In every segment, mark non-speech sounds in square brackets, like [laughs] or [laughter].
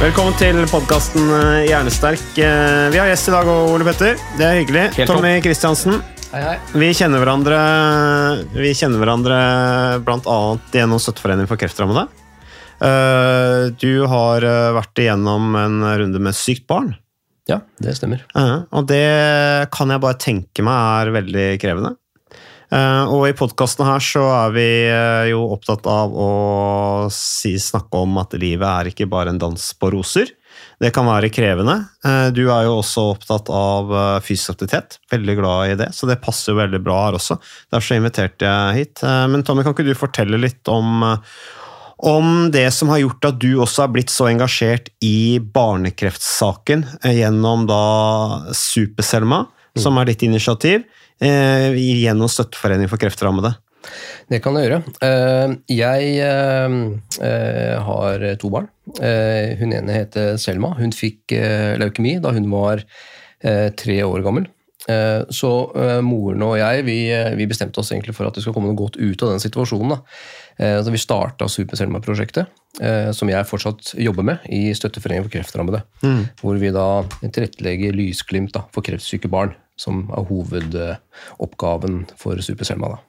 Velkommen til podkasten Hjernesterk. Eh, Vi har gjest i dag, og Ole Petter. Det er hyggelig. Tommy Kristiansen. Hei, hei. Vi kjenner hverandre Vi kjenner hverandre annet gjennom Støtteforeningen for kreftrammede. Eh, Du har eh, vært igjennom en runde med sykt barn. Ja, det stemmer. Ja, og det kan jeg bare tenke meg er veldig krevende. Eh, og i podkasten her så er vi eh, jo opptatt av å si, snakke om at livet er ikke bare en dans på roser. Det kan være krevende. Eh, du er jo også opptatt av fysisk aktivitet. Veldig glad i det, så det passer jo veldig bra her også. Derfor inviterte jeg hit. Men Tommy, kan ikke du fortelle litt om om det som har gjort at du også har blitt så engasjert i barnekreftsaken gjennom da Super-Selma, som er ditt initiativ, gjennom Støtteforeningen for kreftrammede. Det kan jeg gjøre. Eh, Jeg eh, eh, har to barn. Eh, Hun ene heter Selma. Hun fikk eh, leukemi da hun var eh, tre år gammel. Eh, Så eh, moren og jeg vi, eh, vi bestemte oss egentlig for at det skal komme noe godt ut av den situasjonen. da. Eh, Så vi starta Super-Selma-prosjektet, eh, som jeg fortsatt jobber med i Støtteforeningen for kreftrammede. Hvor vi da tilrettelegger lysglimt da, for kreftsyke barn, som er hovedoppgaven for Super-Selma. da.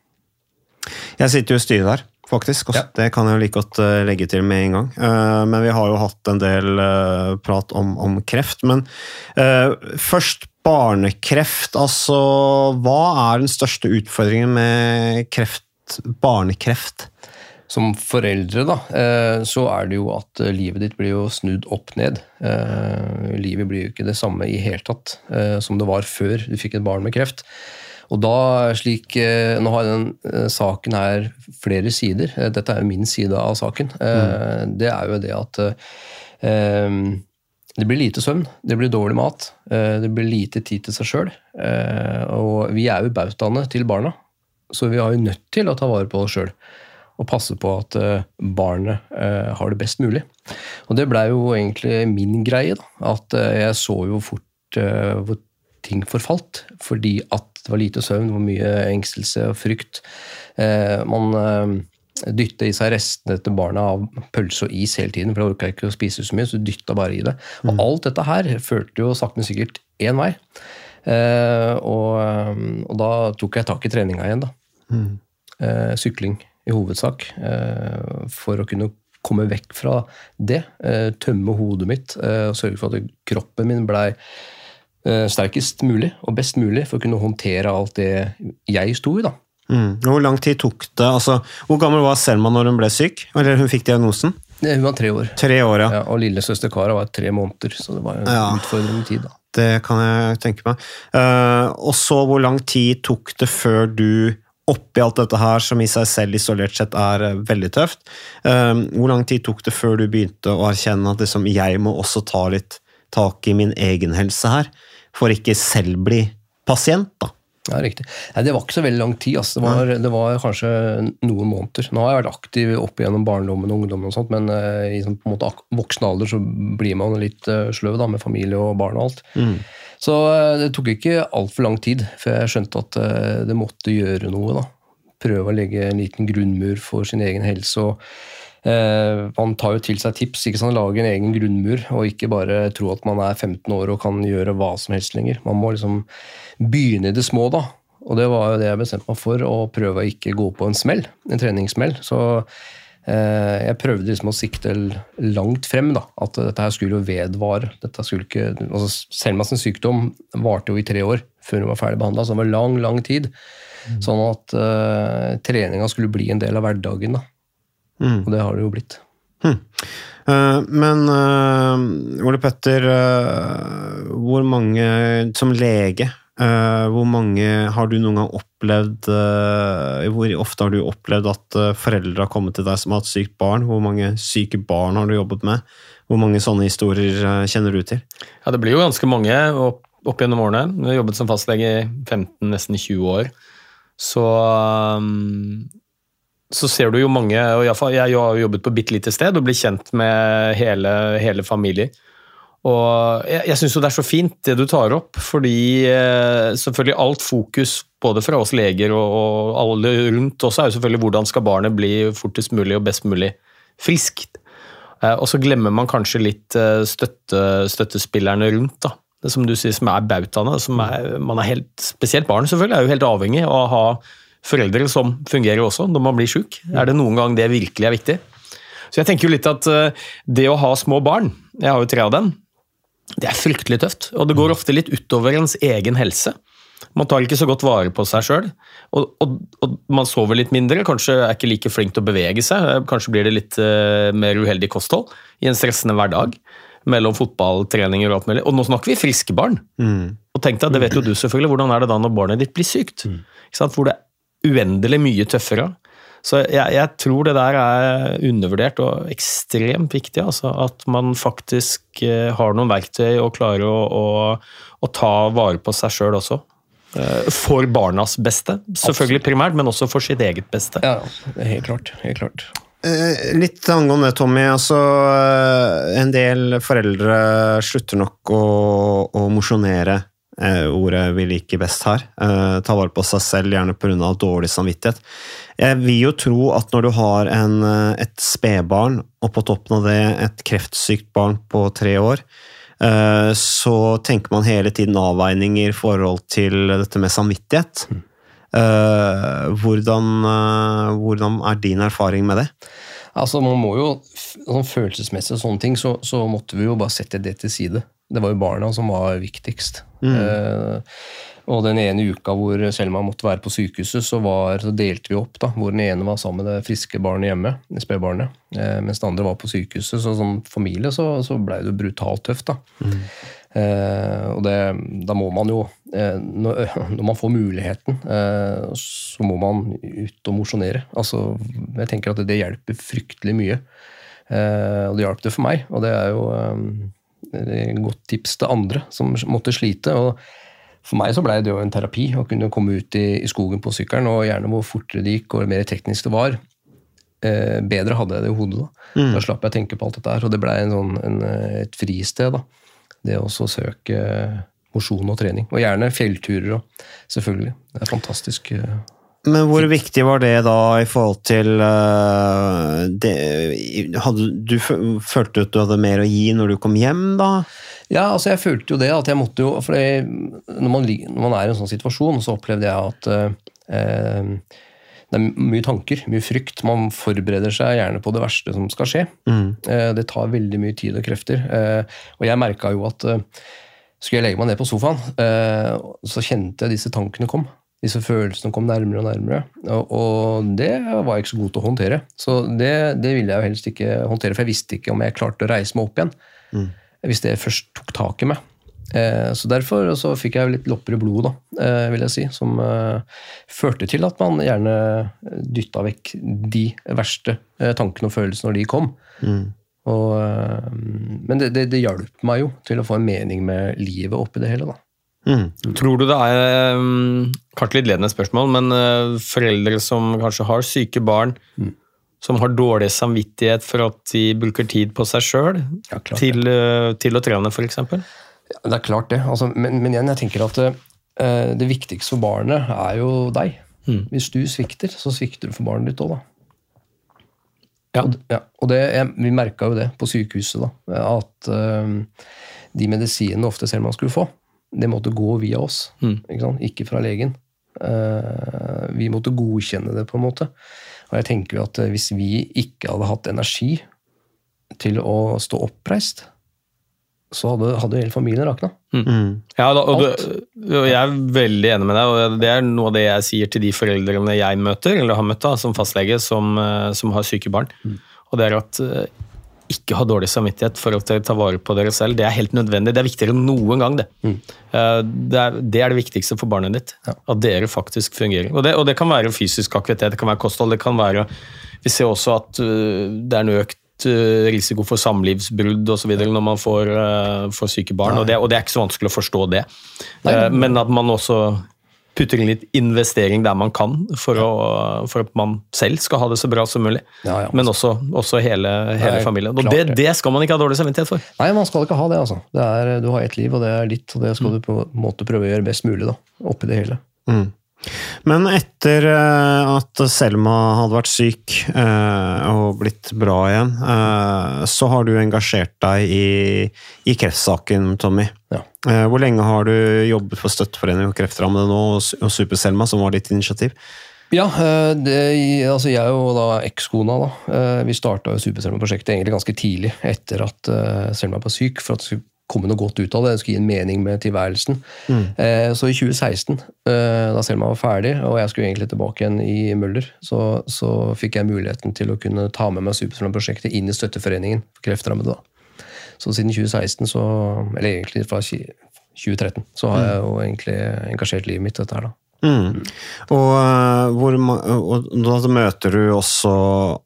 Jeg sitter jo i styret der, faktisk. Ja. Det kan jeg jo like godt eh, legge til med en gang. Eh, Men vi har jo hatt en del eh, prat om, om kreft. Men først barnekreft. Altså, hva er den største utfordringen med kreft, barnekreft? Som foreldre da, eh, så er det jo at eh, livet ditt blir jo snudd opp ned. Eh, Livet blir jo ikke det samme i hele tatt som det var før du fikk et barn med kreft. Og da, slik, Nå har den saken her flere sider. Dette er jo min side av saken. Mm. Det er jo det at det blir lite søvn, det blir dårlig mat, det blir lite tid til seg sjøl. Og vi er jo bautaene til barna, så vi har jo nødt til å ta vare på oss sjøl og passe på at eh, barnet eh, har det best mulig. Og det blei jo egentlig min greie. da, At eh, jeg så jo fort hvor ting forfalt. Fordi at det var lite søvn, det var mye engstelse og frykt. Man dytta i seg restene etter barna av pølse og is hele tiden, for da orka ikke å spise så mye, så du dytta bare i det. Og alt dette her førte jo sakte, men sikkert én vei. Eh, og, og da tok jeg tak i treninga igjen, da. Eh, sykling i hovedsak. Eh, for å kunne komme vekk fra det. Eh, tømme hodet mitt eh, og sørge for at kroppen min blei sterkest mulig og best mulig for å kunne håndtere alt det jeg sto i. da. Mm. Hvor lang tid tok det? Altså, hvor gammel var Selma når hun ble syk? Eller hun fikk diagnosen? Ja, Hun var tre år. Tre år, ja. Ja, og lillesøster Kara var tre måneder, så det var en utfordrende tid. da. Det kan jeg tenke meg. Uh, og så, hvor lang tid tok det før du, oppi alt dette her, som i seg selv isolert sett er eh, veldig tøft, eh, hvor lang tid tok det før du begynte å erkjenne at liksom, jeg må også ta litt tak i min egen helse her, for ikke selv bli pasient, da? Ja, riktig. Nei, det var ikke så veldig lang tid. Altså. Det, var, det var kanskje noen måneder. Nå har jeg vært aktiv opp igjennom barndommen og ungdommen, og sånt, men uh, i sånn, måte voksen alder så blir man litt uh, sløv da, med familie og barn og alt. Så uh, det tok ikke altfor lang tid før jeg skjønte at det måtte gjøre noe. da. Prøve å legge en liten grunnmur for sin egen helse. og man tar jo til seg tips, ikke sant, lage en egen grunnmur, og ikke bare tro at man er 15 år og kan gjøre hva som helst lenger. Man må liksom begynne i det små, da. Og det var jo det jeg bestemte meg for, å prøve å ikke gå på en smell, en treningssmell. Så eh, jeg prøvde liksom å sikte langt frem, da. At dette her skulle jo vedvare. Dette skulle ikke, altså Selma sin sykdom varte jo i tre år før hun var ferdig behandla, så det var lang, lang tid. Sånn at eh, treninga skulle bli en del av hverdagen. da. Mm. Og det har det jo blitt. Eh, men uh, Ole Petter, uh, hvor mange som lege hvor mange har du noen gang opplevd Hvor ofte har du opplevd at foreldre har kommet til deg som har hatt sykt barn? Hvor mange syke barn har du jobbet med? Hvor mange sånne historier kjenner du til? Ja, Det blir jo ganske mange opp, opp gjennom årene. Jeg har jobbet som fastlege i 15, nesten 20 år. Så, um, så ser du jo mange og i Jeg har jo jobbet på bitte lite sted og blir kjent med hele, hele familier. Og jeg, jeg syns det er så fint det du tar opp, fordi eh, selvfølgelig alt fokus både fra oss leger og, og alle rundt oss er jo selvfølgelig hvordan skal barnet bli fortest mulig og best mulig friskt. Eh, og så glemmer man kanskje litt eh, støtte, støttespillerne rundt. da. Det som du sier, som er bautaene. man er helt, Spesielt barn selvfølgelig, er jo helt avhengig av å ha foreldre som fungerer også når man blir syk. Er det noen gang det virkelig er viktig? Så jeg tenker jo litt at eh, det å ha små barn, jeg har jo tre av dem, det er fryktelig tøft. Og det går ofte litt utover ens egen helse. Man tar ikke så godt vare på seg sjøl, og, og, og, man sover litt mindre. Kanskje er ikke like flink til å bevege seg. Kanskje blir det litt uh, mer uheldig kosthold i en stressende hverdag mellom fotballtreninger og alt mulig. Og nå snakker vi friske barn. Mm. Og tenk deg, det vet jo du selvfølgelig, hvordan er det da når barnet ditt blir sykt? Ikke sant? Hvor det uendelig mye tøffere. Så jeg, jeg, tror det der er undervurdert og ekstremt viktig. Altså, at man faktisk eh, har noen verktøy og klarer å, å, å ta vare på seg sjøl også. Eh, for barnas beste, selvfølgelig primært, men også for sitt eget beste. Ja, helt klart. Helt klart. Eh, litt angående det, Tommy. Altså, en del foreldre slutter nok å, å mosjonere. Eh, ordet vi liker best her. Eh, ta vare på seg selv, gjerne pga. dårlig samvittighet. Jeg vil jo tro at når du har en, et spedbarn, og på toppen av det et kreftsykt barn på tre år, eh, så tenker man hele tiden avveininger i forhold til dette med samvittighet. Eh, hvordan, eh, hvordan er din erfaring med det? Altså, man må jo, sånn Følelsesmessig og sånne ting, så, så, måtte vi jo bare sette det til side. Det var jo barna som var viktigst. Mm. Eh, og den ene uka hvor Selma måtte være på sykehuset, så, var, så, delte vi opp. da, Hvor den ene var sammen med det friske barnet hjemme, spedbarnet, eh, mens den andre var på sykehuset. Så som familie så, så blei det brutalt tøft. da. Mm. Eh, og det, da må man jo eh, [laughs] når, man får muligheten, eh, så må man ut og mosjonere. Altså, jeg tenker at det, det hjelper fryktelig mye. Eh, og det hjalp det for meg, og det er jo et godt tips til andre som måtte slite. og for meg så ble det jo en terapi å kunne komme ut i, i skogen på sykkelen, og gjerne hvor fortere det gikk og mer teknisk det var. Eh, bedre hadde jeg det i hodet da. Mm. Da slapp jeg å tenke på alt dette her, og det ble sånn, et fristed. da det å søke mosjon og trening. Og gjerne fjellturer òg, selvfølgelig. Det er fantastisk. Men hvor viktig var det da i forhold til uh, det, hadde, Du følte at du hadde mer å gi når du kom hjem, da? Ja, altså jeg følte jo det. at jeg måtte jo, for når, man, når, man, er i en sånn situasjon, så opplevde jeg at uh, det er mye tanker, mye frykt. Man forbereder seg gjerne på det verste som skal skje. Mm. Det tar veldig mye tid og krefter. Og jeg merka jo at skulle jeg legge meg ned på sofaen, så kjente jeg disse tankene kom. Disse følelsene kom nærmere og nærmere. Og det var jeg ikke så god til å håndtere. Så det, det ville jeg jo helst ikke håndtere, for jeg visste ikke om jeg klarte å reise meg opp igjen. Mm. Hvis det først tok tak i meg. Eh, så Derfor så fikk jeg litt lopper i blodet, da, eh, vil jeg si, som eh, førte til at man gjerne dytta vekk de verste tankene og følelsene når de kom. Mm. Og, men det, det, det hjalp meg jo til å få en mening med livet oppi det hele. da. Mm. Tror du det er Kanskje litt ledende spørsmål, men foreldre som kanskje har syke barn, mm. som har dårlig samvittighet for at de bruker tid på seg sjøl ja, til, til, å trene, f.eks.? Ja, det er klart, det. Altså, men, men, igjen, jeg tenker at uh, det viktigste for barnet er jo deg. Mm. Hvis du svikter, så svikter du for barnet ditt òg, da. Ja. Og, ja, og det, jeg, vi merka jo det på sykehuset, da, at uh, de medisinene ofte selv man skulle få, det måtte gå via oss, Mm. ikke, ikke fra legen. Uh, vi måtte godkjenne det, på en måte. Og jeg tenker jo at hvis vi ikke hadde hatt energi til å stå oppreist, så hadde, hadde hele familien rakna. Ja, da, og, du, og Jeg er veldig enig med deg, og det er noe av det jeg sier til de foreldrene jeg møter, eller har møtt da, som fastlege, som, eh, som har syke barn. Og det er at eh, ikke ha dårlig samvittighet for at dere tar vare på dere selv. Det er helt nødvendig. Det er viktigere enn noen gang, det. Mm. Det er, det er det viktigste for barnet ditt. At dere faktisk fungerer. Og det, og det kan være fysisk aktivitet, det kan være kosthold, det kan være Vi ser også at eh, det er en økt eh, risiko for samlivsbrudd osv. når man får, eh, får syke barn, og det, og det er ikke så vanskelig å forstå det. Eh, Men at man også putter inn litt investering der man kan, for, å, for at man selv skal ha det så bra som mulig. Ja, ja. Men også, også hele, hele Nei, familien. Og det, det. skal man ikke ha dårlig samvittighet for. Nei, man skal ikke ha det, altså. Det er, du har ett liv, og det er ditt, og det skal du på en måte prøve å gjøre best mulig, da. Oppi det hele. Men etter eh, at Selma hadde vært syk eh, og blitt bra igjen, eh, så har du engasjert deg i, i kreftsaken, Tommy. Ja. Hvor lenge har du jobbet for Støtteforeningen for kreftrammede nå, og Su- Super-Selma, som var ditt initiativ? Ja, det, altså jeg og da ekskona, da, vi starta Superselma-prosjektet egentlig ganske tidlig etter at Selma var syk, for at skulle komme noe godt ut av det. Det skulle gi en mening med tilværelsen. Eh, Så i 2016, eh, da Selma var ferdig, og jeg skulle egentlig tilbake igjen i Møller, så, så fikk jeg muligheten til å kunne ta med meg Superselma-prosjektet inn i Støtteforeningen for kreftrammede. da. Så siden 2016, så, eller egentlig fra 2013, så har jeg jo egentlig engasjert livet mitt i dette her. da. Mm. Og, eh, hvor, og da møter du også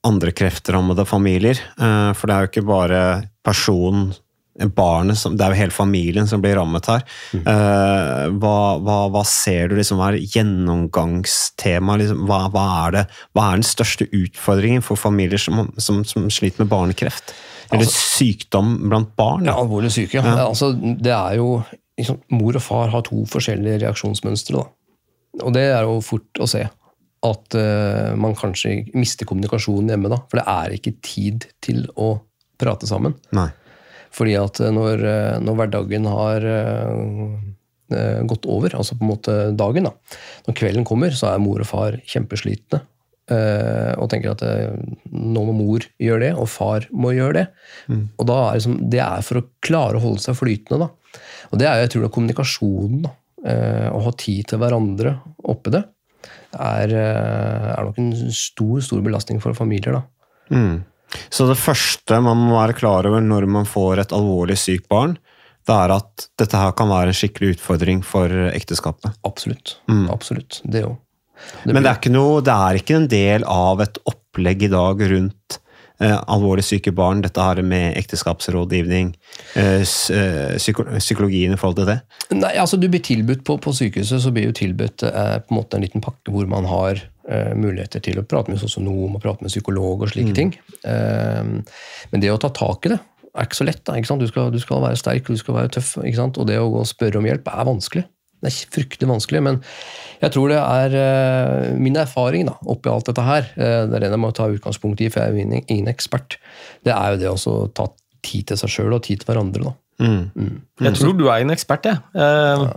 andre kreftrammede familier, eh, for det er jo ikke bare personen, barnet, som, det er jo hele familien som blir rammet her. Eh, Hva, hva, hva ser du liksom er gjennomgangstema? Liksom, hva, hva, er det, hva er den største utfordringen for familier som, som, som sliter med barnekreft? Eller sykdom blant barn? Ja, alvorlig syke. Ja. Altså, det er jo liksom, Mor og far har to forskjellige reaksjonsmønstre. Da. Og det er jo fort å se. At uh, man kanskje mister kommunikasjonen hjemme. Da. For det er ikke tid til å prate sammen. Nei. Fordi at eh, når, eh, når hverdagen har eh, gått over, altså på en måte dagen, da. når kvelden kommer, så er mor og far kjempeslitne. og tenker at nå må mor gjøre det, og far må gjøre det. Og da er det, det er for å klare å holde seg flytende. Da. Og det er jeg tror det er kommunikasjonen. Da. Å ha tid til hverandre oppi det er, er nok en stor stor belastning for familier. da. Mm. Så det første man må være klar over når man får et alvorlig sykt barn, det er at dette her kan være en skikkelig utfordring for ekteskapet. Absolutt. Absolutt. Det òg. Men det er, ikke noe, det er ikke en del av et opplegg i dag rundt eh, alvorlig syke barn, dette her med ekteskapsrådgivning, eh, eh, psyko psykologien i forhold til det? Nei, altså du blir tilbudt på, på sykehuset så blir du tilbudt eh, på en måte en liten pakke hvor man har muligheter til å prate med sosionom og prate med psykolog og slike ting. Eh, men det å ta tak i det er ikke så lett. da, ikke sant? Du skal, du skal være sterk og du skal være tøff. Og det å gå og spørre om hjelp er vanskelig. Det er fryktelig vanskelig, men jeg tror det er eh, min erfaring da, oppi alt dette her. eh, det er den jeg må ta utgangspunkt i, for jeg er jo ingen, ekspert. Det er jo det å ta tid til seg sjøl og tid til hverandre. da. Jeg tror du er en ekspert, jeg. Eh,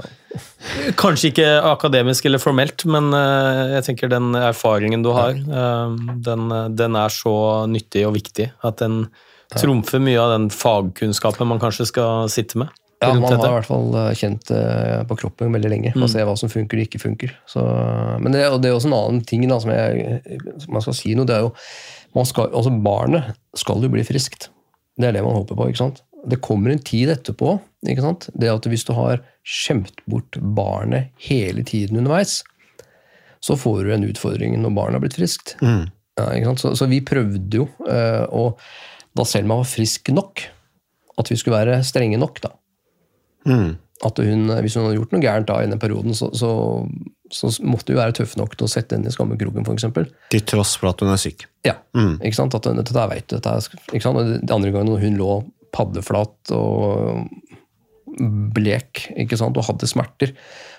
kanskje ikke akademisk eller formelt, men eh, jeg tenker den erfaringen du har, eh, den, den er så nyttig og viktig at den trumfer mye av den fagkunnskapen man kanskje skal sitte med. Ja, man har i hvert fall eh, kjent det på kroppen veldig lenge. Og se hva som funker og ikke funker. Så, men det, det er også en annen ting da, som jeg, man skal si noe. det er jo, man skal, altså Barnet skal jo bli friskt. Det er det man håper på. ikke sant? Det kommer en tid etterpå. ikke sant? Det at Hvis du har skjemt bort barnet hele tiden underveis, så får du en utfordring når barnet har blitt friskt. Ja, ikke sant? Så, så vi prøvde jo, eh, og da Selma var frisk nok, at vi skulle være strenge nok. da. At hun, hvis hun hadde gjort noe gærent da i den perioden, så, så, så måtte vi være tøffe nok til å sette henne i skammekroken, f.eks. Til tross for at hun er syk. Ja, ikke sant? At dette vet du. Dette er, ikke sant? Og De andre gangene når hun lå paddeflat og blek ikke sant? og hadde smerter,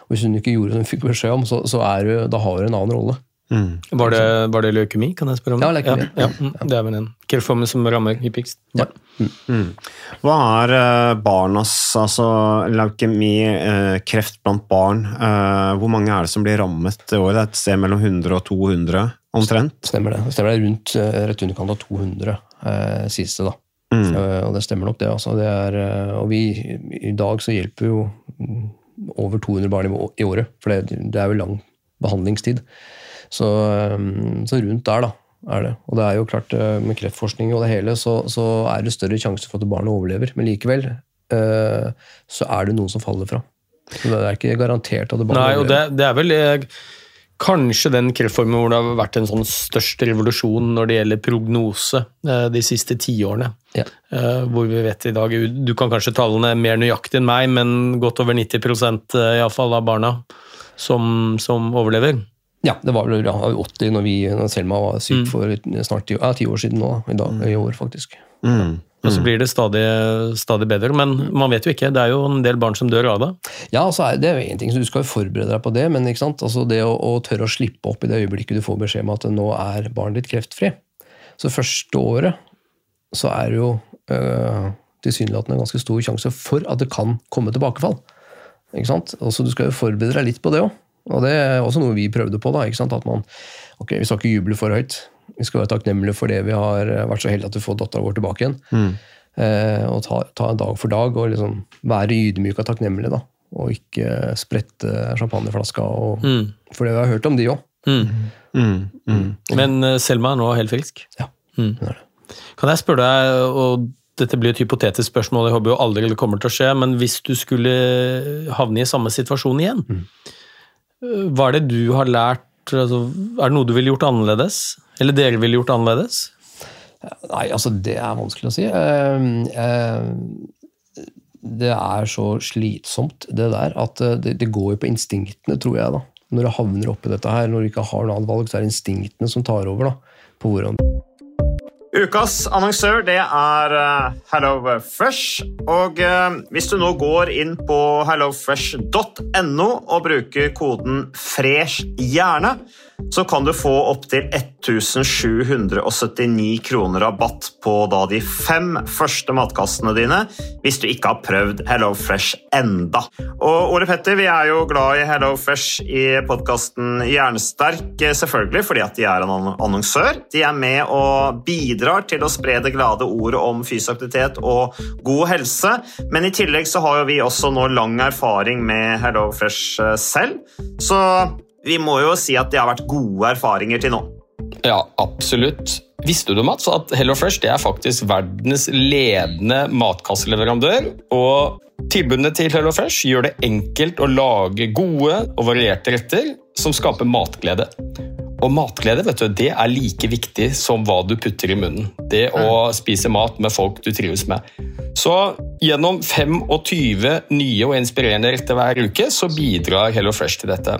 og hvis hun ikke gjorde som hun fikk beskjed om, så, så er du, da har hun en annen rolle. Var, det, var det leukemi, kan jeg spørre om? Ja, leukemi. Ja, ja, mm, det er vel en kreftformen som rammer hyppigst. Ja. Hva er eh, barnas altså leukemi, eh, kreft blant barn? Eh, hvor mange er det som blir rammet i år? Det er et sted mellom 100 og 200 omtrent? Stemmer det. Stemmer det rundt rett underkant av 200, eh, sies det da. Eh, og det stemmer nok det. Altså. det er, eh, og vi, i dag så hjelper jo mm, over 200 barn i, året, for det, det er jo lang behandlingstid. Så, eh, så rundt der, da. Er det. Og det er jo klart, med kreftforskning og det hele, så, så er det større sjanse for at barnet overlever. Men likevel så er det noen som faller fra. Så det er ikke garantert at det barnet Nei, og overlever. det, det er vel Jeg kanskje den kreftformen hvor det har vært en sånn størst revolusjon når det gjelder prognose de siste tiårene. Ja. Eh, Hvor vi vet i dag Du kan kanskje tallene mer nøyaktig enn meg, men godt over 90 eh, i alle fall av barna som, som overlever. Ja, det var vel ja, 80 når, vi, når Selma var syk Mm. for snart ti, ja, ti år siden nå. I, dag, I år, faktisk. Og så blir det stadig, stadig bedre, men man vet jo ikke. Det er jo en del barn som dør av det. Ja, altså, det er jo en ting, så Du skal jo forberede deg på det, men ikke sant? Altså, det å, å tørre å slippe opp i det øyeblikket du får beskjed om at nå er barnet ditt kreftfri. Så første året så er det jo øh, tilsynelatende ganske stor sjanse for at det kan komme tilbakefall. Ikke sant? Også, du skal jo forberede deg litt på det òg. Og det er også noe vi prøvde på. da, ikke sant? At man, ok, Vi skal ikke juble for høyt. Vi skal være takknemlige for det vi har vært så heldige at vi får dattera vår tilbake igjen. Eh, og ta, ta en dag for dag og liksom være ydmyk og takknemlig. da. Og ikke sprette champagneflaska. Og, For det vi har hørt om de òg. Men eh, Selma er nå helt frisk. Ja. Mm. det er det. Kan jeg spørre deg, og dette blir et hypotetisk spørsmål, jeg håper jo aldri det kommer til å skje, men hvis du skulle havne i samme situasjon igjen, mm. hva er det du har lært? Altså, er det noe du ville gjort annerledes? Eller dere ville gjort annerledes? Nei, altså det er vanskelig å si. Eh, eh, Det er så slitsomt, det der, at eh, det, det går jo på instinktene, tror jeg. da. Når du havner oppi dette her, når du ikke har noe annet valg, så er det instinktene som tar over. da, på hvordan Ukas annonsør det er HelloFresh. Og eh, hvis du nå går inn på hellofresh.no og bruker koden 'fresh hjerne', så kan du få opptil 1779 kroner rabatt på da de fem første matkassene dine hvis du ikke har prøvd Hello Fresh enda. Og Ole Petter, vi er jo glad i Hello Fresh i podkasten Hjernesterk, eh, selvfølgelig fordi at de er en annonsør. De er med og bidrar til å spre det glade ordet om fysisk aktivitet og god helse. Men i tillegg så har jo vi også nå lang erfaring med Hello Fresh eh, selv. Så vi må jo si at det har vært gode erfaringer til nå. Ja, absolutt. Visste du, Mats, at HelloFresh det er faktisk verdens ledende matkasseleverandør? Og tilbudene til HelloFresh gjør det enkelt å lage gode og varierte retter som skaper matglede. Og matglede vet du, det er like viktig som hva du putter i munnen. Det å spise mat med folk du trives med. Så gjennom 25 nye og inspirerende retter hver uke så bidrar HelloFresh til dette.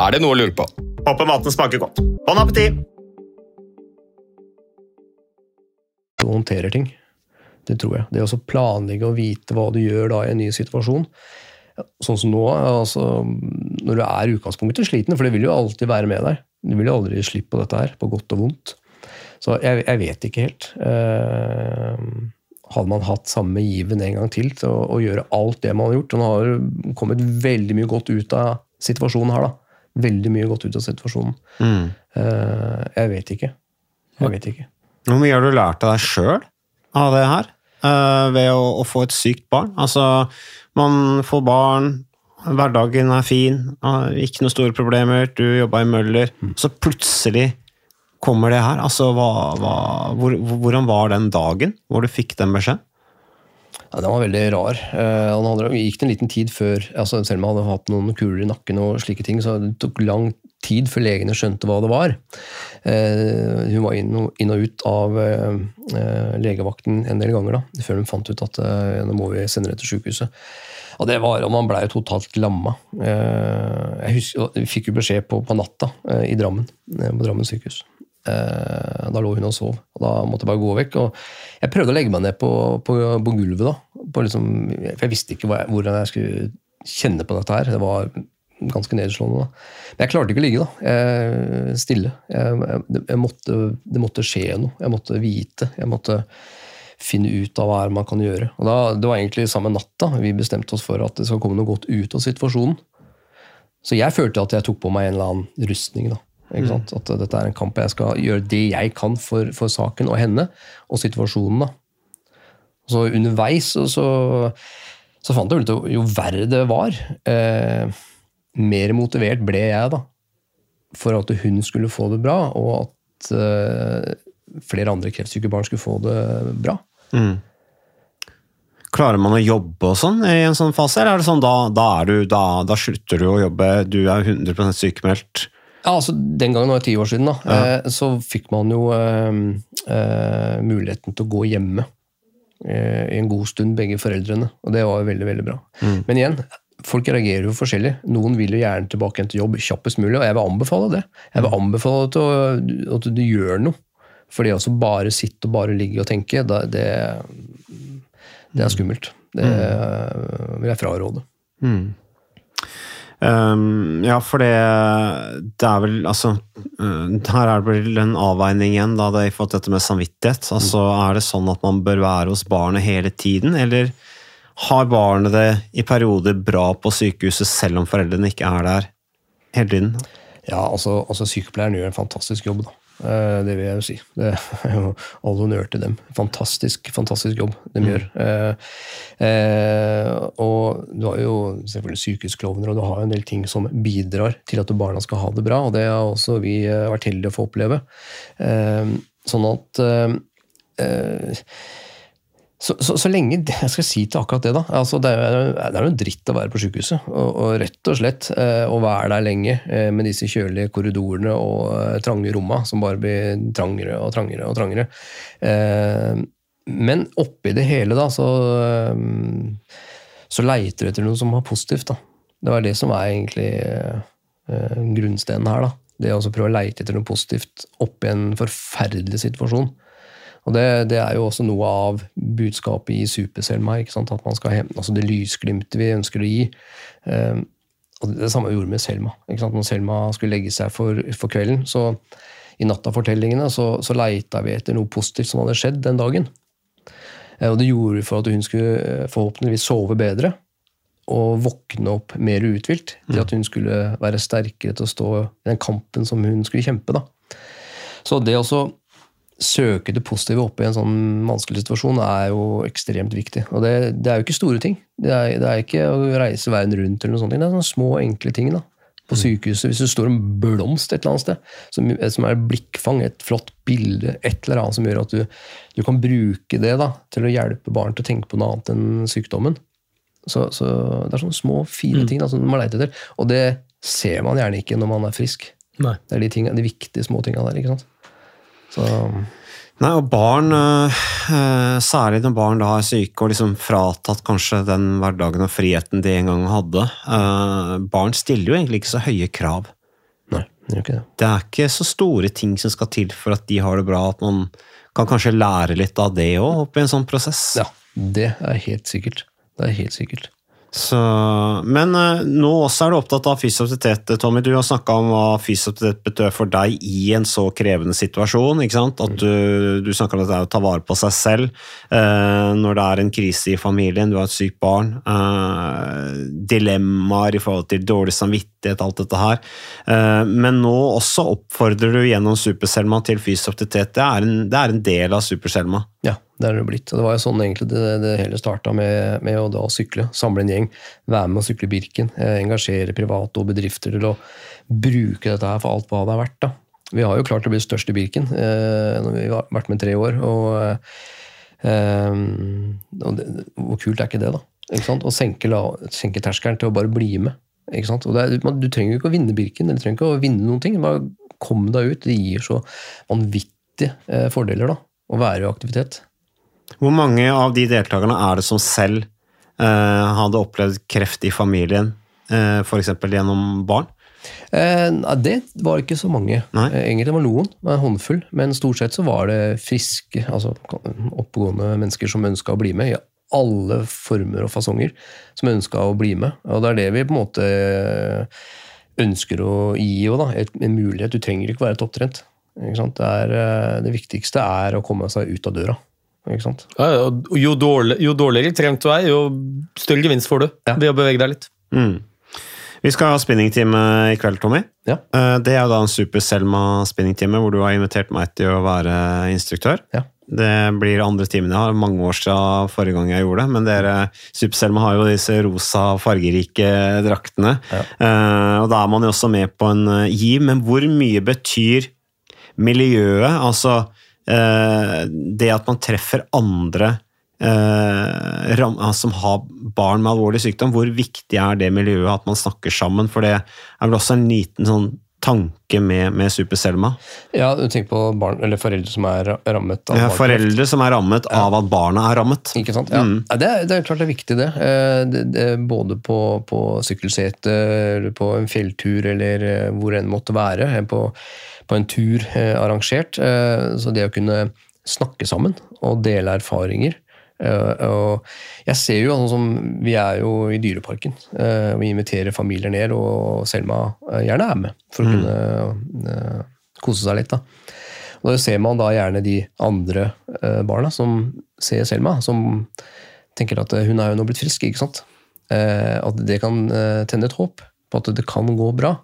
Er det noe å lure på? Håper maten smaker godt. Bon appétit! Du håndterer ting. Det tror jeg. Det å planlegge og vite hva du gjør da i en ny situasjon. Sånn som nå, altså, når du er i utgangspunktet sliten, for det vil jo alltid være med deg. Du vil jo aldri slippe på dette her, på godt og vondt. Så jeg, jeg vet ikke helt. Eh, hadde man hatt samme given en gang til til å, å, gjøre alt det man har gjort Og nå har det kommet veldig mye godt ut av situasjonen her, da. Veldig mye godt ut av situasjonen. Mm. Uh, jeg vet ikke. Jeg vet ikke. Hvor mye har du lært av deg sjøl av det her? Uh, ved å, å, få et sykt barn. Altså, man får barn, hverdagen er fin, uh, ikke noen store problemer, du jobba i Møller. Mm. Så plutselig kommer det her. Altså, hva, hva, hvor, hvordan var den dagen hvor du fikk den beskjeden? Ja, Den var veldig rar. Han det gikk en liten tid før altså Selv om han hadde hatt noen kuler i nakken, og slike ting, så det tok lang tid før legene skjønte hva det var. Uh, hun var inn og, inn og ut av uh, legevakten en del ganger da, før de fant ut at nå må vi sende henne til sykehuset. Og det var, og Man blei totalt lamma. Jeg husker, fikk jo beskjed på, på natta i Drammen, på Drammen sykehus. Eh, da lå hun og sov, og da måtte jeg bare gå vekk. og Jeg prøvde å legge meg ned på, på, på gulvet, da, på liksom, for jeg visste ikke jeg, hvordan jeg skulle kjenne på dette her. Det var ganske nedslående. da. Men jeg klarte ikke å ligge da, jeg, stille. Jeg, jeg måtte, det måtte skje noe. Jeg måtte vite. Jeg måtte finne ut av hva man kan gjøre. Og da, Det var egentlig samme natta vi bestemte oss for at det skal komme noe godt ut av situasjonen. Så jeg følte at jeg tok på meg en eller annen rustning. da. Mm. At dette er en kamp jeg skal gjøre det jeg kan for, for saken og henne og situasjonen. da. Så underveis så, så, så fant jeg ut at jo verre det var, eh, mer motivert ble jeg da. For at hun skulle få det bra, og at eh, flere andre kreftsyke barn skulle få det bra. Mm. Klarer man å jobbe og sånn i en sånn fase, eller er det sånn da, da, du, da, da slutter du å jobbe, du er 100% sykemeldt? Ja, altså Den gangen, det ti år siden, da, ja. eh, så fikk man jo eh, eh, muligheten til å gå hjemme eh, i en god stund, begge foreldrene. Og det var jo veldig, veldig bra. Mm. Men igjen, folk reagerer jo forskjellig. Noen vil jo gjerne tilbake til jobb kjappest mulig, og jeg vil anbefale det. Jeg vil mm. anbefale til å, at du gjør noe. For det å bare sitte og bare ligge og tenke, det, det, det er skummelt. Det mm. vil jeg fraråde. Mm. Um, ja, for det, det er vel Altså, uh, her er det vel en avveining igjen, da, det fått dette med samvittighet. Altså, Er det sånn at man bør være hos barnet hele tiden, eller har barnet det i perioder bra på sykehuset selv om foreldrene ikke er der hele tiden? Ja, altså, altså Sykepleieren gjør en fantastisk jobb. da. Eh, det vil jeg jo si. Det er jo all honnør til dem. Fantastisk fantastisk jobb de mm. gjør. Eh, eh, og du har jo selvfølgelig sykehusklovner, og du har en del ting som bidrar til at barna skal ha det bra. Og det har også vi vært heldige å få oppleve. sånn at så, så, så, lenge Jeg skal si til akkurat det, da. Altså, det, er, det er noe dritt å være på sykehuset. Og, og rett og slett eh, å være der lenge eh, med disse kjølige korridorene og eh, trange romma som bare blir trangere og trangere og trangere. Eh, men oppi det hele, da, så, eh, så leiter du etter noe som var positivt. da. Det var det som er egentlig eh, grunnstenen her. da. Det å prøve å leite etter noe positivt oppi en forferdelig situasjon. Og det, det, er jo også noe av budskapet i Superselma. At man skal hjem, altså Det lysglimtet vi ønsker å gi. Um, og Det samme gjorde vi med Selma. Når Selma skulle legge seg for, for kvelden, så i nattafortellingene så, så leita vi etter noe positivt som hadde skjedd den dagen. Uh, og Det gjorde vi for at hun skulle eh, forhåpentligvis sove bedre og våkne opp mer uthvilt. Til mm. at hun skulle være sterkere til å stå i den kampen som hun skulle kjempe. da. Så det også søke det positive oppe i en sånn vanskelig situasjon er jo ekstremt viktig. Og det, det er jo ikke store ting. Det er, det er, ikke å reise verden rundt, eller noe sånt. Det er sånne små, enkle ting. da. på sykehuset. Hvis det står en blomst et eller annet sted, som, som er blikkfang, et flott bilde, et eller annet som gjør at du, du kan bruke det da, til å hjelpe barn til å tenke på noe annet enn sykdommen. Så, så Det er sånne små, fine ting da, som man leter etter. Og det ser man gjerne ikke når man er frisk. Nei. Det er de, tingene- de viktige små tinga der. ikke sant? Så Nei, og barn, øh, øh, særlig når barn da er syke og liksom fratatt kanskje den hverdagen og friheten de en gang hadde. øh, barn stiller jo egentlig ikke så høye krav. nei, det gjør ikke det. Det er ikke så store ting som skal til for at de har det bra, at man kan kanskje lære litt av det òg, oppi en sånn prosess. Ja, det er helt sikkert. Det er helt sikkert. Så, men eh, nå også er du opptatt av fysisk aktivitet, Tommy. Du har snakka om hva fysisk aktivitet betød for deg i en så krevende situasjon. At du, du snakker om at det er å ta vare på seg selv eh, når det er en krise i familien, du har et sykt barn. Eh, dilemmaer i forhold til dårlig samvittighet, alt dette her. Eh, men nå også oppfordrer du gjennom Super-Selma til aktivitet. Det det er en del av Super-Selma. Ja, det er det blitt. Og det var jo sånn egentlig det, det hele starta med, med å da sykle. Samle en gjeng, være med å sykle Birken. Eh, engasjere private og bedrifter til å bruke dette her for alt hva det er verdt. da. Vi har jo klart å bli størst i Birken eh, når vi har vært med tre år. og, eh, og det, Hvor kult er ikke det, da? Ikke sant? Å senke, senke terskelen til å bare bli med. Ikke sant? Og er, man, du trenger jo ikke å vinne Birken, eller du trenger ikke å vinne noen ting. Bare kom deg ut. Det gir så vanvittige fordeler da, å være i aktivitet. Hvor mange av de deltakerne er det som selv eh, hadde opplevd kreft i familien, eh, f.eks. gjennom barn? Eh, det var ikke så mange. Nei. Eh, Egentlig var noen, en håndfull. Men stort sett så var det friske, altså oppegående mennesker som ønska å bli med. i alle former og fasonger som ønska å bli med. Og det er det vi på en måte ønsker å gi da, en mulighet. Du trenger ikke være. Ikke sant? Det, er, eh, det viktigste er å komme seg ut av døra. Ikke sant? Ja, jo, dårlig, jo dårligere trent du er, jo større gevinst får du Ja. ved å bevege deg litt. Mm. Vi skal ha spinningtime i kveld, Tommy. Ja. Eh, Det er jo da en Super-Selma spinningtime, hvor du har invitert meg til å være instruktør. Ja. Det blir andre timen. Jeg har mange år siden forrige gang jeg gjorde det, men dere, Super-Selma har jo disse rosa, fargerike draktene. Ja. Eh, og da er man jo også med på en giv, men hvor mye betyr miljøet? Altså eh, det at man treffer andre eh, altså, som har barn med alvorlig sykdom, hvor viktig er det miljøet at man snakker sammen? For det er vel også en liten sånn tanke med, med Super-Selma. Ja, du tenker på barn, eller foreldre som er rammet av Ja, foreldre som er rammet av at barna er rammet. Ikke sant? Ja. Mm. Ja, det, er, det er klart det er viktig, det. Eh, det, det både på, på sykkelsete, eller på en fjelltur, eller eh, hvor enn måtte være. eh, På, på en tur eh, arrangert. Eh, Så det å kunne snakke sammen og dele erfaringer og Jeg ser jo sånn som Vi er jo i Dyreparken. eh, Vi inviterer familier ned, og Selma eh, gjerne er med for å kunne eh, kose seg litt. da. Og da ser man da gjerne de andre eh, barna som ser Selma, som tenker at eh, hun er jo nå blitt frisk, ikke sant? Eh, at det kan eh, tenne et håp på at det kan gå bra.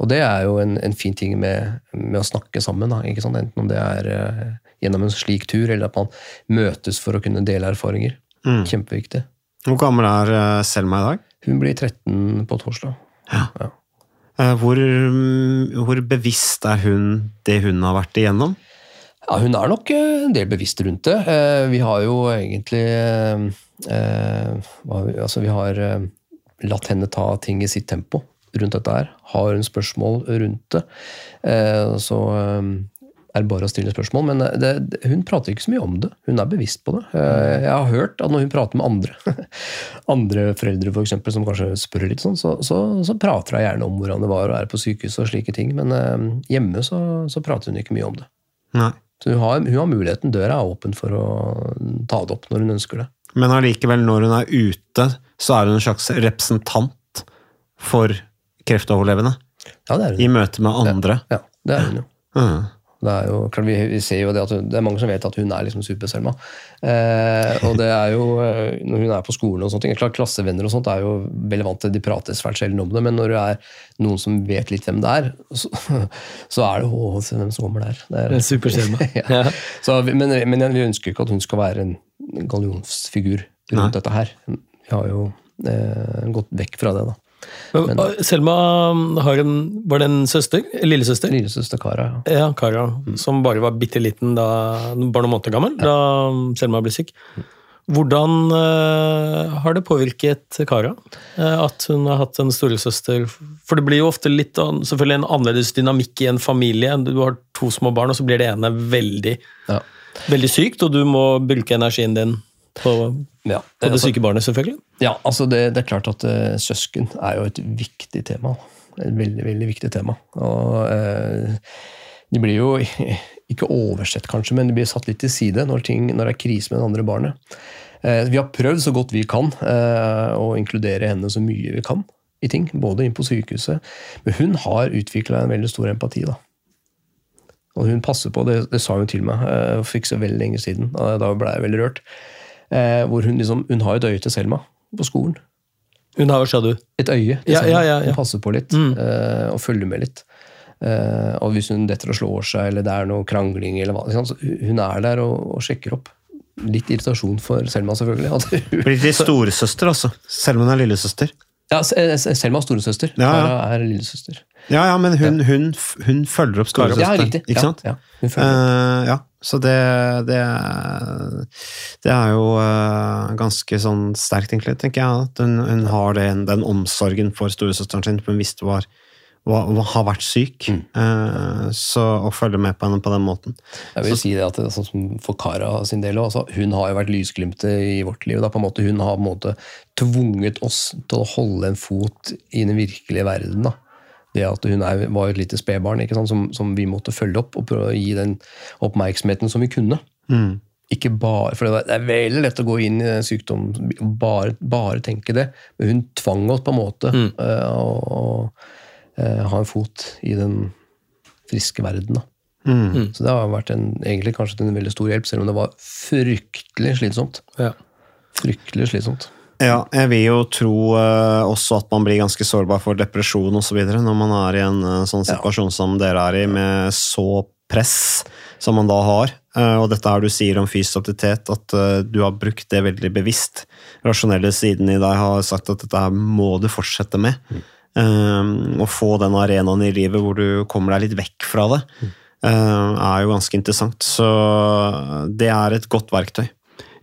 Og det er jo en, en fin ting med, med å snakke sammen, da, ikke sant? enten om det er eh, gjennom en slik tur, eller at man møtes for å kunne dele erfaringer. Kjempeviktig. Hvor gammel er eh, Selma i dag? Hun blir 13 på torsdag. Eh, Hvor, mm, hvor bevisst er hun det hun har vært igjennom? Ja, hun er nok eh, en del bevisst rundt det. Vi har jo egentlig Altså, vi har latt henne ta ting i sitt tempo rundt dette her. Har hun spørsmål rundt det, så er bare å stille spørsmål. Men eh, det, hun prater ikke så mye om det. Hun er bevisst på det. Eh, Jeg har hørt at når hun prater med andre, [laughs] andre foreldre for eksempel, som kanskje spør litt sånn, så, så, så prater hun gjerne om hvordan det var å være på sykehus og slike ting. Men eh, hjemme så, så prater hun ikke mye om det. Nei. Så hun har, hun har muligheten, døra er åpen for å ta det opp når hun ønsker det. Men allikevel, når hun er ute, så er hun en slags representant for kreftoverlevende Ja, det er i møte med andre. Ja, det er hun jo. Mm. Det er jo, klart vi, vi ser jo det at hun, det er mange som vet at hun er liksom Super-Selma. Eh, og det er jo, eh, når hun er på skolen og sånne ting, klart Klassevenner og sånt er jo veldig vant til de prater svært sjelden om det, men når det er noen som vet litt hvem det er, så, [laughs] så er det å, se hvem som kommer der. Det er, En superskjerma. [laughs] ja. så, men, men vi ønsker ikke at hun skal være en gallionsfigur rundt Nei. dette her. Vi har jo eh, gått vekk fra det, da. Men, Selma har en, var det en søster? En lillesøster? Lillesøster Kara, ja. Ja, Kara, som bare var bitte liten da bare noen måneder gammel, da Selma ble syk. Hvordan uh, har det påvirket Kara uh, at hun har hatt en storesøster? For det blir jo ofte litt an- selvfølgelig en annerledes dynamikk i en familie. Du har to små barn, og så blir det ene veldig, Ja. veldig sykt, og du må bruke energien din på, Ja, og det altså- syke barnet, selvfølgelig. Ja, altså det, det er klart at uh, søsken er jo et viktig tema. Et veldig, veldig viktig tema. Og uh, de blir jo [laughs] ikke oversett, kanskje, men de blir satt litt til side når, ting, når det er krise med det andre barnet. Uh, vi har prøvd så godt vi kan eh, å inkludere henne så mye vi kan i ting, både inn på sykehuset. Men hun har utvikla en veldig stor empati. da. Og hun passer på, det, det sa hun til meg eh, for ikke så veldig lenge siden. Da ble jeg veldig rørt. Eh, hvor hun liksom, hun har et øye til Selma på skolen. Hun har, hva sa du? Et øye til Ja, Selma. ja, ja, ja. Hun passer på litt eh, og følger med litt. Eh, og hvis hun detter og slår seg, eller det er noe krangling, eller hva, hun er der og, og sjekker opp. Litt irritasjon for Selma, selvfølgelig. [laughs] Blir til storesøster, altså. Selv om hun er lillesøster. Ja, Selma er storesøster. Ja, ja. Kara er lillesøster. Ja, ja, men hun, hun, hun følger opp storesøster. Ja, riktig. Ikke Ja, sant? ja, hun følger Eh, ja, så det, det, det er jo uh, ganske sånn sterkt, egentlig, tenker jeg. At hun, hun har den, den omsorgen for storesøsteren sin, hun visste var, har vært syk. Mm. Eh, så å følge med på henne på den måten. Jeg vil si det at det, sånn som For Kara sin del også, hun har jo vært lysglimtet i vårt liv. Da, på en måte, hun har på en måte tvunget oss til å holde en fot i den virkelige verden. Da. Det at Hun er, var et lite spedbarn som, som vi måtte følge opp og prøve å gi den oppmerksomheten som vi kunne. Ikke bare, for Det er veldig lett å gå inn i den sykdom og bare, bare tenke det, men hun tvang oss på en måte Mm. Uh, og, eh, ha en fot i den friske verden. da. Så det har vært en, egentlig kanskje en veldig stor hjelp, selv om det var fryktelig slitsomt. Ja. Fryktelig slitsomt. Ja, jeg vil jo tro eh, også at man blir ganske sårbar for depresjon osv. når man er i en eh, sånn situasjon som dere er i, med så press som man da har. Eh, og dette her du sier om fysisk aktivitet, at eh, du har brukt det veldig bevisst. Rasjonelle siden i deg har sagt at dette her må du fortsette med. Eh, å få den arenaen i livet hvor du kommer deg litt vekk fra det, eh, er jo ganske interessant. Så det er et godt verktøy.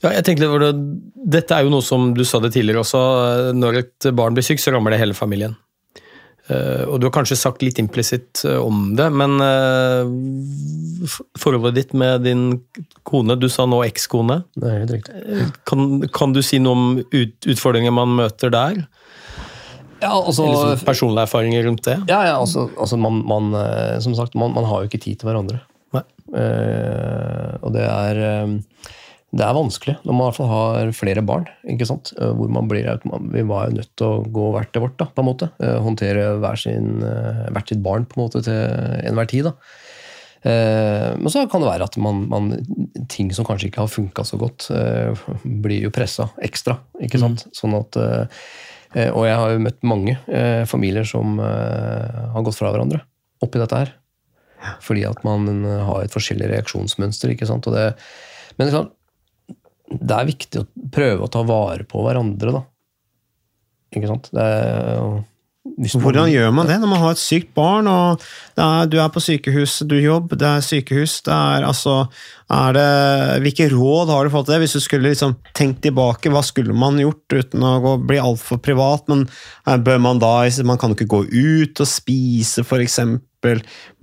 Ja, jeg tenkte, det, Dette er jo noe som du sa det tidligere også. Når et barn blir sykt, så rammer det hele familien. Uh, og du har kanskje sagt litt implisitt eh, om det, men uh, forholdet ditt med din kone, du sa nå ekskone. Det er helt riktig. Kan, kan du si noe om ut, utfordringer man møter der? Ja, altså, sånn personlige erfaringer rundt det? ja, ja, altså, altså man, man, eh, som sagt, man, man har jo ikke tid til hverandre. Eh, og det er, eh, det er vanskelig når man i hvert fall har flere barn. ikke sant? Hvor man blir, Vi var jo nødt til å gå hvert til vårt. da, på en måte. Håndtere hver sin, hvert sitt barn på en måte til enhver tid. da. Men så kan det være at man, man, ting som kanskje ikke har funka så godt, blir jo pressa ekstra. ikke sant? Sånn at, Og jeg har jo møtt mange eh, familier som eh, har gått fra hverandre oppi dette her. Fordi at man eh, har et forskjellig reaksjonsmønster. ikke sant? Det, men det er, klart, det er viktig å prøve å ta vare på hverandre, da. Ikke sant? Det er, jo- Hvordan gjør man det når man har et sykt barn, og er, du er på sykehus, du jobber, det er sykehus, det er altså er det, Hvilke råd har du fått til det? Hvis du skulle liksom tenkt tilbake, hva skulle man gjort uten å gå, bli altfor privat? Men eh, bør man da Man kan jo ikke gå ut og spise, for eksempel.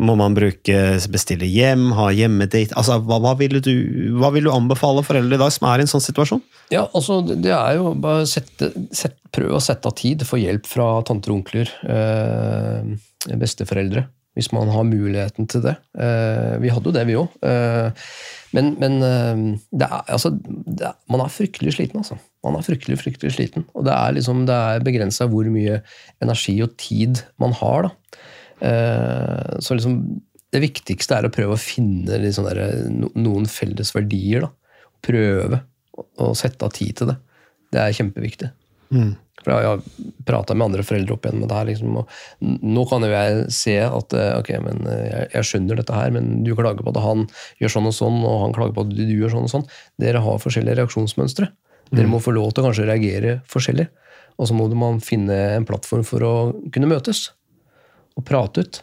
Må man bruke bestille hjem, ha hjemmedate? Altså, hva, hva, vil du, hva vil du anbefale foreldre i dag som er i en sånn situasjon? Ja, altså det er jo bare sette, set, Prøv å sette av tid for hjelp fra tanter og onkler, eh, besteforeldre, hvis man har muligheten til det. Eh, vi hadde jo det, vi òg. Eh, men men eh, det er, altså, det er, man er fryktelig sliten, altså. Man er fryktelig, fryktelig sliten. Og det er, liksom, er begrensa hvor mye energi og tid man har. da. Eh, så liksom, det viktigste er å prøve å finne sånn der, noen felles verdier. da. Prøve å- sette av tid til det. Det er kjempeviktig. For Jeg har prata med andre foreldre opp igjen med det her. Liksom, og nå kan jo jeg se at eh, ok, men eh, jeg, jeg skjønner dette her, men du klager på at han gjør sånn og sånn, og han klager på at du, du gjør sånn og sånn. Dere har forskjellige reaksjonsmønstre. Dere må få lov til å kanskje reagere forskjellig. Og så må man finne en plattform for å kunne møtes og prate ut.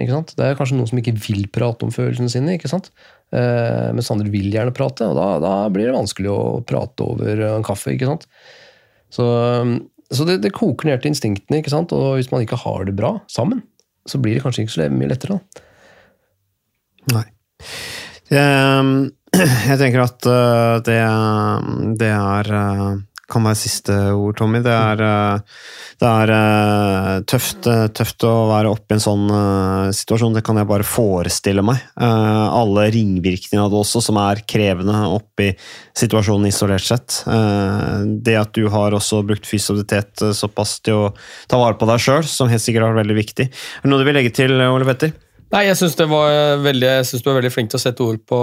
Ikke sant? Det er kanskje noen som ikke vil prate om følelsene sine, ikke sant? Eh, mens andre vil gjerne prate, og da, da, blir det vanskelig å prate over en kaffe. ikke sant? Så, så det, det, koker ned til instinktene, ikke sant? og hvis man ikke har det bra sammen, så blir det kanskje ikke så mye lettere. da. Nei. Jeg, [clears throat] jeg tenker at eh, det, det er eh, kan være siste ord, Tommy. Det er, eh, det er tøft, tøft, å være oppe i en sånn situasjon. Det kan jeg bare forestille meg. Alle ringvirkningene av det også, som er krevende oppi situasjonen isolert sett. Det at du har også brukt fysioterapeut såpass til å ta vare på deg sjøl, som helt sikkert er veldig viktig. Er det noe du vil legge til, Ole Petter? Nei, jeg syns du var veldig flink til å sette ord på,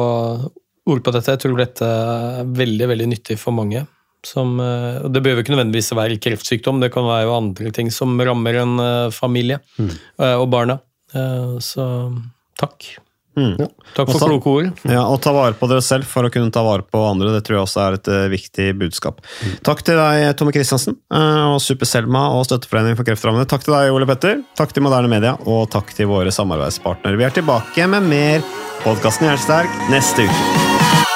ord på dette. Jeg tror dette er veldig veldig nyttig for mange. Som, og det behøver ikke nødvendigvis være kreftsykdom, det kan være jo andre ting som rammer en eh, familie mm. Eh, og barna. Så takk. Mm. Ja, takk for kloke ord. Ja, og ta vare på dere selv for å kunne ta vare på andre. Det tror jeg også er et viktig budskap. Mm. Takk til deg, Tomme Christiansen, og Super-Selma og Støtteforeningen for kreftrammede. Takk til deg, Ole Petter. Takk til Moderne Media, og takk til våre samarbeidspartnere. Vi er tilbake med mer podkasten Hjertesterk neste uke.